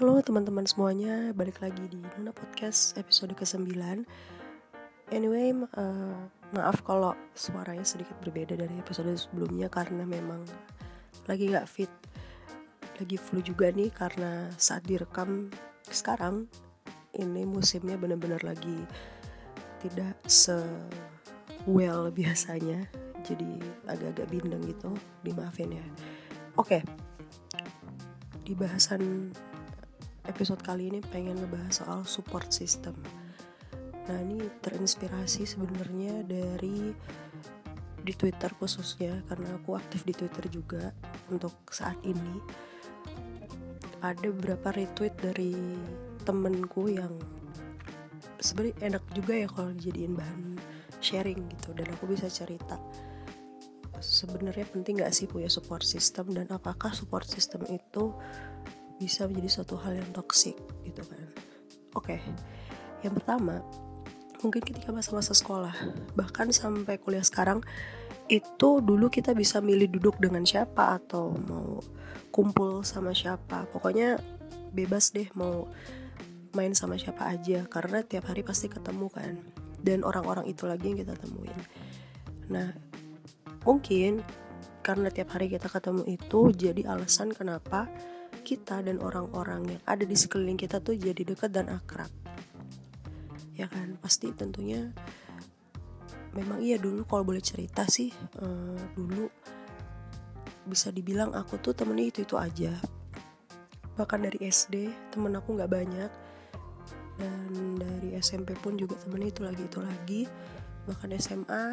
Halo teman-teman semuanya, balik lagi di Nona Podcast episode ke-9 Anyway, uh, maaf kalau suaranya sedikit berbeda dari episode sebelumnya Karena memang lagi gak fit Lagi flu juga nih karena saat direkam sekarang Ini musimnya benar-benar lagi tidak se well biasanya Jadi agak-agak bindeng gitu, dimaafin ya. Oke, di bahasan episode kali ini pengen ngebahas soal support system. Nah ini terinspirasi sebenarnya dari di Twitter khususnya karena aku aktif di Twitter juga untuk saat ini. Ada beberapa retweet dari temenku yang sebenarnya enak juga ya kalau dijadiin bahan sharing gitu dan aku bisa cerita sebenarnya penting gak sih punya support system dan apakah support system itu bisa menjadi suatu hal yang toksik gitu kan. Oke okay. yang pertama mungkin ketika masa-masa sekolah bahkan sampai kuliah sekarang itu dulu kita bisa milih duduk dengan siapa atau mau kumpul sama siapa. Pokoknya bebas deh mau main sama siapa aja karena tiap hari pasti ketemu kan. Dan orang-orang itu lagi yang kita temuin. Nah mungkin karena tiap hari kita ketemu itu jadi alasan kenapa kita dan orang-orang yang ada di sekeliling kita tuh jadi dekat dan akrab. Ya kan? Pasti tentunya memang iya dulu kalau boleh cerita sih uh, dulu bisa dibilang aku tuh temennya itu itu aja. Bahkan dari SD temen aku nggak banyak. Dan dari SMP pun juga temennya itu lagi itu lagi. Bahkan SMA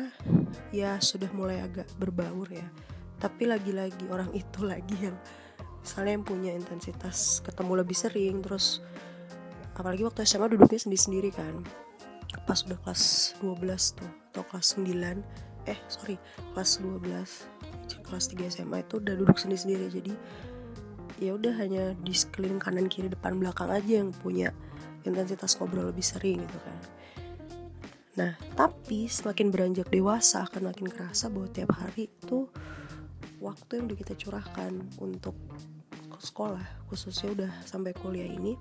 ya sudah mulai agak berbaur ya. Tapi lagi-lagi orang itu lagi yang misalnya yang punya intensitas ketemu lebih sering terus apalagi waktu SMA duduknya sendiri-sendiri kan. Pas udah kelas 12 tuh atau kelas 9 eh sorry kelas 12 kelas 3 SMA itu udah duduk sendiri-sendiri. Jadi ya udah hanya di sekeliling kanan kiri depan belakang aja yang punya intensitas ngobrol lebih sering gitu kan. Nah tapi semakin beranjak dewasa akan makin kerasa bahwa tiap hari tuh waktu yang udah kita curahkan untuk sekolah khususnya udah sampai kuliah ini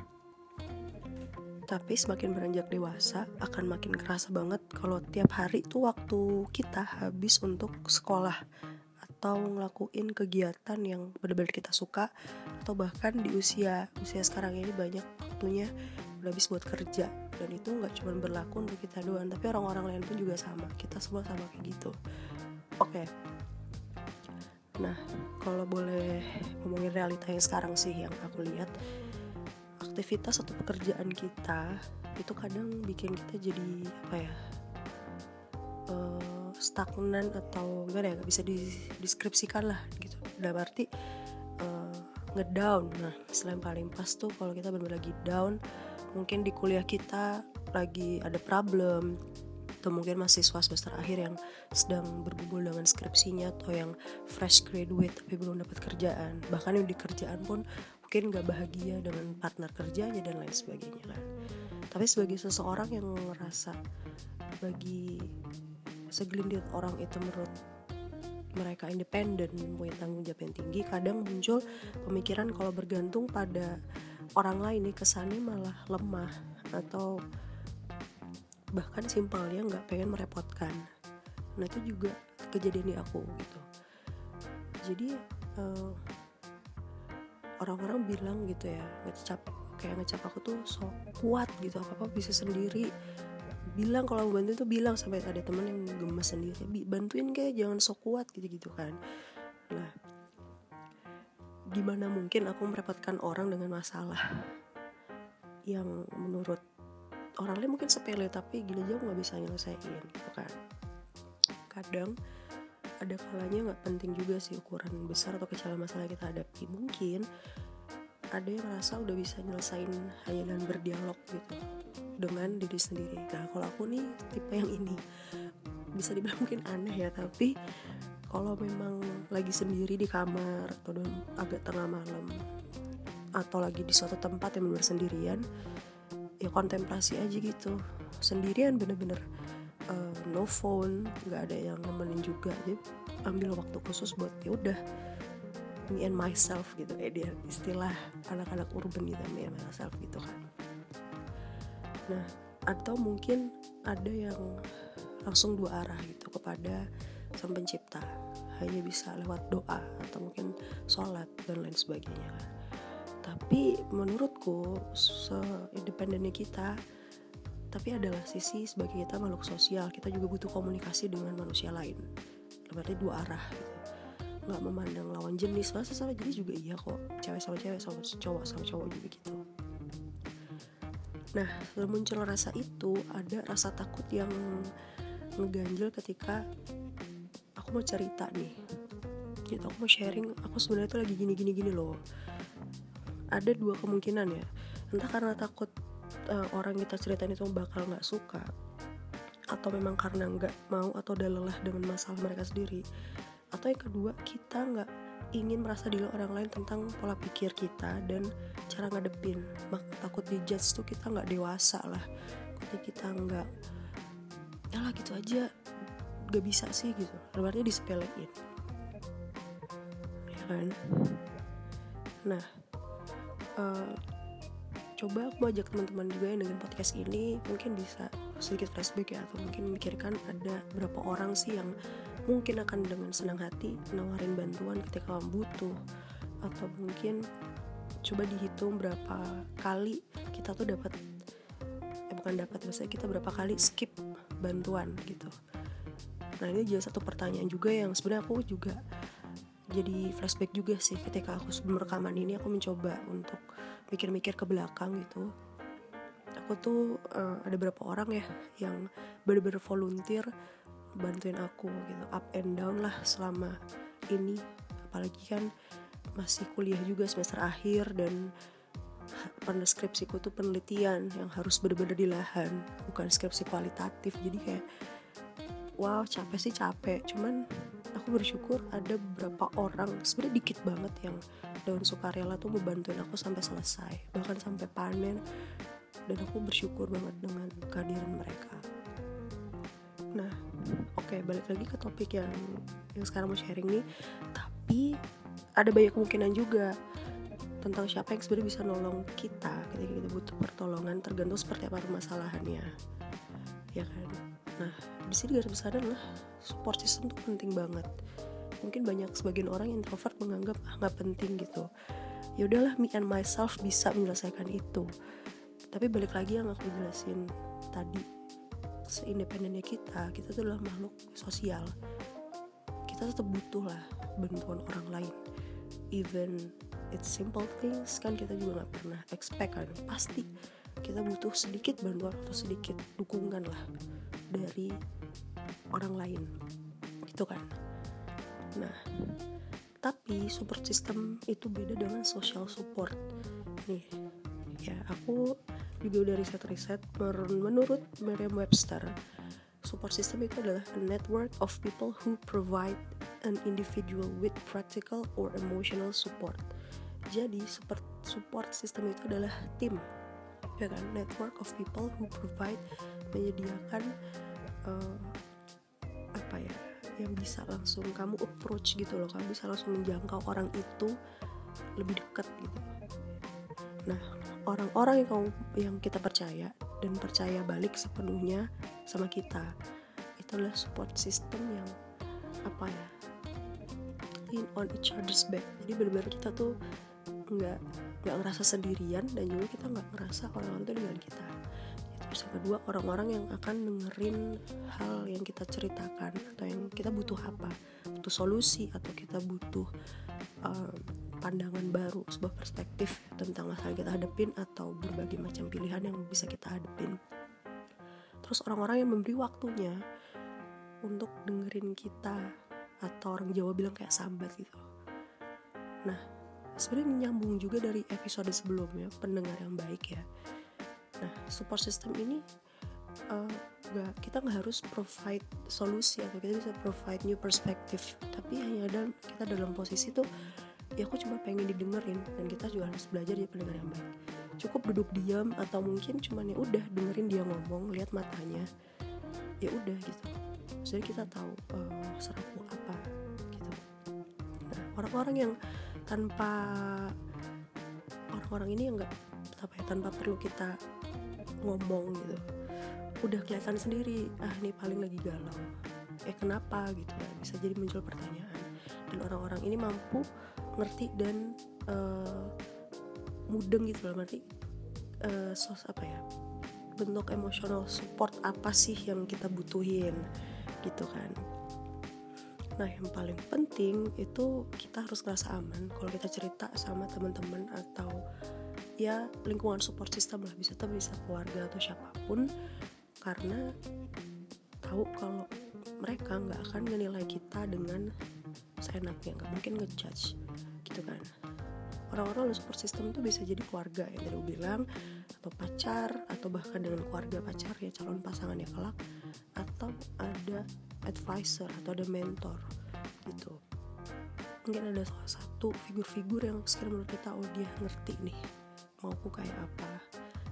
tapi semakin beranjak dewasa akan makin kerasa banget kalau tiap hari itu waktu kita habis untuk sekolah atau ngelakuin kegiatan yang benar-benar kita suka atau bahkan di usia usia sekarang ini banyak waktunya udah habis buat kerja. Dan itu nggak cuma berlaku untuk kita doang tapi orang-orang lain pun juga sama. Kita semua sama kayak gitu. Oke okay Nah, kalau boleh ngomongin realita yang sekarang sih yang aku lihat, aktivitas atau pekerjaan kita itu kadang bikin kita jadi apa ya uh, stagnan atau gimana ya nggak bisa dideskripsikan lah gitu. Dalam arti uh, ngedown. Nah, selain paling pas tuh kalau kita benar lagi down, mungkin di kuliah kita lagi ada problem atau mungkin mahasiswa semester akhir yang sedang bergumul dengan skripsinya atau yang fresh graduate tapi belum dapat kerjaan. Bahkan yang di kerjaan pun mungkin gak bahagia dengan partner kerjanya dan lain sebagainya kan? Tapi sebagai seseorang yang merasa bagi segelintir orang itu menurut mereka independen punya tanggung jawab yang tinggi kadang muncul pemikiran kalau bergantung pada orang lain nih kesannya malah lemah atau bahkan simpelnya nggak pengen merepotkan. Nah itu juga kejadian di aku gitu. Jadi uh, orang-orang bilang gitu ya ngecap kayak ngecap aku tuh so kuat gitu apa apa bisa sendiri. Bilang kalau bantu tuh bilang sampai ada temen yang gemes sendiri bantuin kayak jangan so kuat gitu gitu kan. Nah gimana mungkin aku merepotkan orang dengan masalah yang menurut orang lain mungkin sepele tapi gini aja nggak bisa nyelesain gitu kan. Kadang ada kalanya nggak penting juga sih ukuran besar atau kecil masalah kita hadapi. Mungkin ada yang merasa udah bisa nyelesain hanya dengan berdialog gitu dengan diri sendiri. Nah kalau aku nih tipe yang ini bisa dibilang mungkin aneh ya tapi kalau memang lagi sendiri di kamar atau agak tengah malam atau lagi di suatu tempat yang benar sendirian ya kontemplasi aja gitu. Sendirian bener-bener uh, no phone nggak ada yang nemenin juga. Jadi ambil waktu khusus buat ya udah me and myself gitu. Eh dia istilah anak-anak urban gitu me and myself gitu kan. Nah atau mungkin ada yang langsung dua arah gitu kepada sang pencipta. Hanya bisa lewat doa atau mungkin sholat dan lain sebagainya kan tapi menurutku se-independennya kita tapi adalah sisi sebagai kita makhluk sosial. Kita juga butuh komunikasi dengan manusia lain. Berarti dua arah gitu. Nggak memandang lawan jenis. Masa sama jenis juga iya kok. Cewek sama cewek sama cowok sama cowok juga gitu. Nah setelah muncul rasa itu ada rasa takut yang ngeganjel ketika aku mau cerita nih. Gitu aku mau sharing aku sebenarnya tuh lagi gini gini gini loh ada dua kemungkinan ya. Entah karena takut uh, orang kita ceritain itu bakal nggak suka atau memang karena nggak mau atau udah lelah dengan masalah mereka sendiri. Atau yang kedua kita nggak ingin merasa diri orang lain tentang pola pikir kita dan cara ngadepin. Mak takut dijudge tuh kita nggak dewasa lah. Jadi kita nggak ya lah gitu aja gak bisa sih gitu. Berarti disepelein. Ya kan? Nah uh, coba aku ajak teman-teman juga yang dengan podcast ini mungkin bisa sedikit flashback ya atau mungkin memikirkan ada berapa orang sih yang mungkin akan dengan senang hati nawarin bantuan ketika kamu butuh. Atau mungkin coba dihitung berapa kali kita tuh dapat eh bukan dapat maksudnya kita berapa kali skip bantuan gitu. Nah ini juga satu pertanyaan juga yang sebenarnya aku juga jadi flashback juga sih ketika aku sebelum rekaman ini aku mencoba untuk mikir-mikir ke belakang gitu. Aku tuh uh, ada beberapa orang ya yang bener-bener volunteer bantuin aku gitu up and down lah selama ini. Apalagi kan masih kuliah juga semester akhir dan pada skripsiku tuh penelitian yang harus bener-bener di lahan bukan skripsi kualitatif. Jadi kayak wow capek sih capek. Cuman aku bersyukur ada beberapa orang sebenarnya dikit banget yang daun sukarela tuh membantuin aku sampai selesai bahkan sampai panen. Dan aku bersyukur banget dengan kehadiran mereka. Nah oke okay, balik lagi ke topik yang yang sekarang mau sharing nih. Tapi ada banyak kemungkinan juga tentang siapa yang sebenarnya bisa nolong kita ketika kita butuh pertolongan tergantung seperti apa permasalahannya. Ya kan? Nah di sini garis besar adalah support system tuh penting banget. Mungkin banyak sebagian orang introvert menganggap ah nggak penting gitu. Ya udahlah me and myself bisa menyelesaikan itu. Tapi balik lagi yang aku jelasin tadi seindependennya kita kita tuh adalah makhluk sosial. Kita tetap butuh lah bantuan orang lain. Even it's simple things kan kita juga nggak pernah expect kan. Pasti kita butuh sedikit bantuan atau sedikit dukungan lah dari orang lain gitu kan. Nah tapi support system itu beda dengan social support. Nih ya aku juga udah riset-riset menurut Merriam-Webster support system itu adalah a network of people who provide an individual with practical or emotional support. Jadi support support system itu adalah tim ya kan? Network of people who provide menyediakan uh, apa ya yang bisa langsung kamu approach gitu loh kamu bisa langsung menjangkau orang itu lebih dekat gitu. Nah orang-orang yang kamu yang kita percaya dan percaya balik sepenuhnya sama kita itu adalah support system yang apa ya lean on each other's back. Jadi benar-benar kita tuh nggak nggak ngerasa sendirian dan juga kita nggak ngerasa orang-orang itu dengan kita terus yang kedua orang-orang yang akan dengerin hal yang kita ceritakan atau yang kita butuh apa butuh solusi atau kita butuh um, pandangan baru sebuah perspektif tentang masalah kita hadapin atau berbagai macam pilihan yang bisa kita hadapin. Terus orang-orang yang memberi waktunya untuk dengerin kita atau orang Jawa bilang kayak sahabat gitu. Nah sebenarnya nyambung juga dari episode sebelumnya pendengar yang baik ya nah support system ini uh, gak, kita nggak harus provide solusi atau kita bisa provide new perspective. Tapi hanya ada kita dalam posisi tuh ya aku cuma pengen didengerin dan kita juga harus belajar jadi pendengar yang baik. Cukup duduk diam atau mungkin cuma ya udah dengerin dia ngomong lihat matanya ya udah gitu. Jadi kita tahu uh, apa gitu. Nah orang-orang yang tanpa orang-orang ini enggak apa ya tanpa perlu kita ngomong gitu. Udah kelihatan sendiri ah ini paling lagi galau. Eh kenapa? gitu ya. Bisa jadi muncul pertanyaan. Dan orang-orang ini mampu ngerti dan uh, mudeng gitu loh. Nanti uh, sos apa ya bentuk emosional support apa sih yang kita butuhin gitu kan. Nah yang paling penting itu kita harus ngerasa aman kalau kita cerita sama teman-teman atau ya lingkungan support system lah bisa tuh bisa keluarga atau siapa pun. Karena tahu kalau mereka nggak akan menilai kita dengan seenaknya nggak mungkin ngejudge gitu kan. Orang-orang support system itu bisa jadi keluarga yang tadi bilang atau pacar atau bahkan dengan keluarga pacar ya calon pasangan ya kelak atau ada advisor atau ada mentor gitu. Mungkin ada salah satu figur-figur yang sekarang menurut kita oh dia ngerti nih mau aku kayak apa.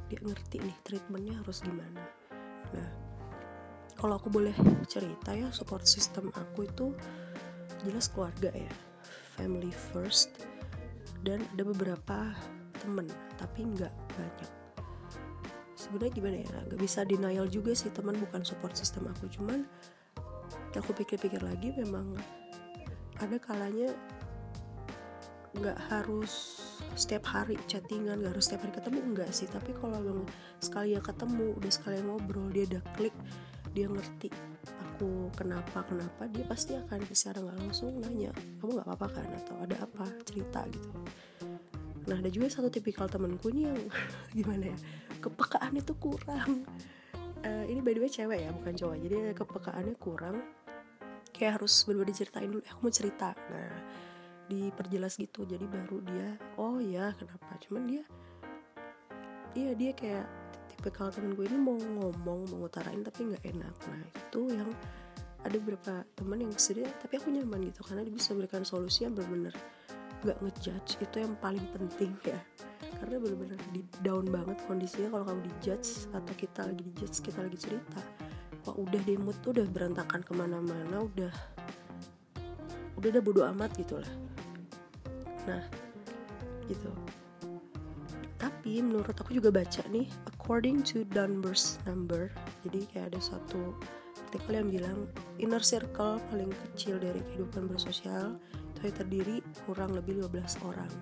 Dia ngerti nih treatmentnya harus gimana. Nah kalau aku boleh cerita ya support system aku itu jelas keluarga ya. Family first dan ada beberapa temen tapi nggak banyak. Sebenarnya gimana ya nggak bisa denial juga sih teman bukan support system aku. Cuman aku pikir-pikir lagi memang ada kalanya nggak harus setiap hari chattingan nggak harus setiap hari ketemu enggak sih. Tapi kalau memang sekali ya ketemu udah sekali ngobrol dia udah klik dia ngerti aku kenapa kenapa dia pasti akan secara nggak langsung nanya kamu nggak apa-apa kan? Atau ada apa? Cerita gitu. Nah ada juga satu tipikal temenku ini yang gimana ya kepekaan itu kurang. Uh, ini by the way cewek ya bukan cowok. Jadi kepekaannya kurang. Kayak harus bener-bener diceritain dulu eh, aku mau cerita. Nah diperjelas gitu. Jadi baru dia oh ya kenapa? Cuman dia iya dia kayak tipikal temen gue ini mau ngomong mau ngutarain tapi nggak enak. Nah itu yang ada beberapa teman yang sedih tapi aku nyaman gitu. Karena dia bisa berikan solusi yang benar-benar nggak ngejudge. Itu yang paling penting ya. Karena benar-benar di down banget kondisinya kalau kamu dijudge atau kita lagi dijudge kita lagi cerita. Wah udah mood tuh udah berantakan ke mana-mana udah udah udah bodo amat gitu lah nah gitu. Tapi menurut aku juga baca nih according to Dunbar's number jadi kayak ada satu artikel yang bilang inner circle paling kecil dari kehidupan bersosial itu terdiri kurang lebih 15 orang.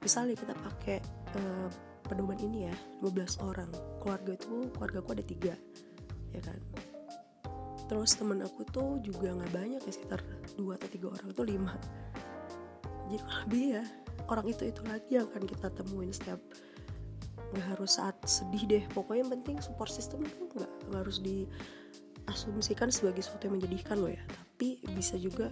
Misalnya kita pakai uh, pedoman ini ya 15 orang. Keluarga itu keluarga aku ada tiga ya kan? Terus temen aku tuh juga nggak banyak ya sekitar dua atau tiga orang tuh lima jadi lebih ya orang itu itu lagi yang akan kita temuin setiap nggak harus saat sedih deh. Pokoknya yang penting support system itu nggak harus diasumsikan sebagai sesuatu yang menjadikan loh ya. Tapi bisa juga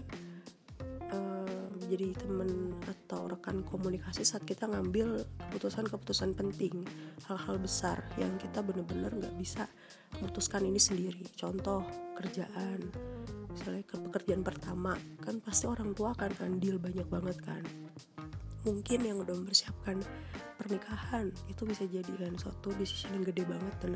jadi temen atau rekan komunikasi saat kita ngambil keputusan-keputusan penting hal-hal besar yang kita bener-bener nggak bisa memutuskan ini sendiri. Contoh kerjaan misalnya ke pekerjaan pertama kan pasti orang tua akan andil banyak banget kan. Mungkin yang udah mempersiapkan pernikahan itu bisa jadi kan suatu decision yang gede banget dan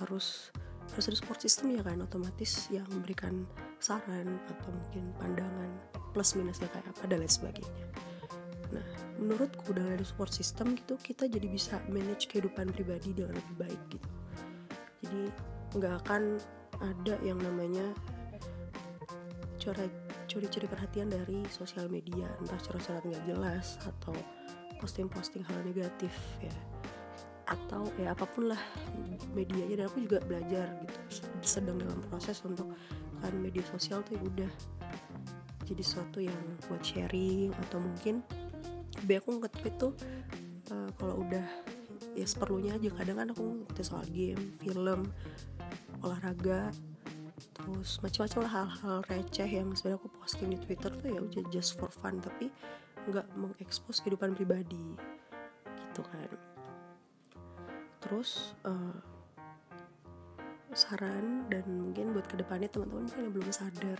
harus harus ada support system ya kan otomatis yang memberikan saran atau mungkin pandangan plus minusnya kayak apa dan lain sebagainya. Nah menurutku dengan ada support system gitu kita jadi bisa manage kehidupan pribadi dengan lebih baik gitu. Jadi nggak akan ada yang namanya curi-curi perhatian dari sosial media entah cara-cara nggak jelas atau posting-posting hal negatif ya. Atau ya apa pun lah medianya. Dan aku juga belajar gitu sedang dalam proses untuk kan media sosial tuh ya udah jadi sesuatu yang buat sharing atau mungkin lebih aku nge-tweet tuh uh, kalau udah ya seperlunya aja. Kadang kan aku nge soal game film olahraga terus macam-macam lah hal-hal receh yang sebenarnya aku posting di twitter tuh ya udah just for fun tapi nggak mengekspos kehidupan pribadi gitu kan. Terus uh, saran dan mungkin buat ke depannya teman-teman mungkin yang belum sadar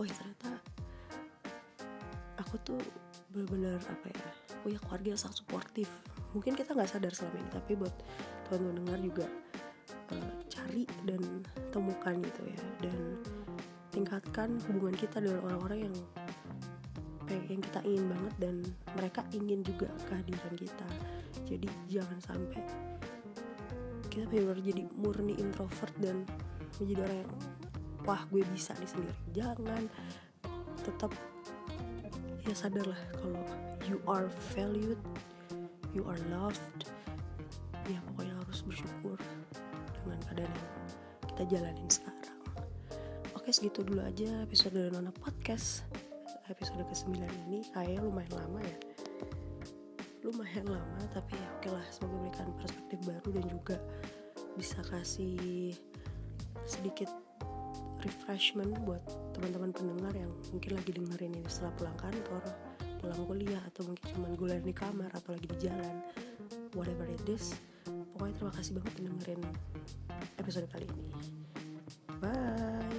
oh ya ternyata aku tuh benar-benar apa ya punya keluarga yang sangat suportif. Mungkin kita nggak sadar selama ini tapi buat teman-teman dengar juga uh, cari dan temukan gitu ya. Dan tingkatkan hubungan kita dengan orang-orang yang yang kita ingin banget dan mereka ingin juga kehadiran kita. Jadi jangan sampai kita benar jadi murni introvert dan menjadi orang yang wah gue bisa nih sendiri. Jangan. Tetap ya sadarlah kalau you are valued you are loved ya pokoknya harus bersyukur yang kita jalanin sekarang. Oke segitu dulu aja episode dari Nona Podcast. Episode ke-9 ini kayaknya lumayan lama ya. Lumayan lama tapi ya oke lah semoga berikan perspektif baru dan juga bisa kasih sedikit refreshment buat teman-teman pendengar yang mungkin lagi dengerin ini setelah pulang kantor pulang kuliah atau mungkin cuma guler di kamar atau lagi di jalan. Whatever it is pokoknya terima kasih banget dengerin episode kali ini. Bye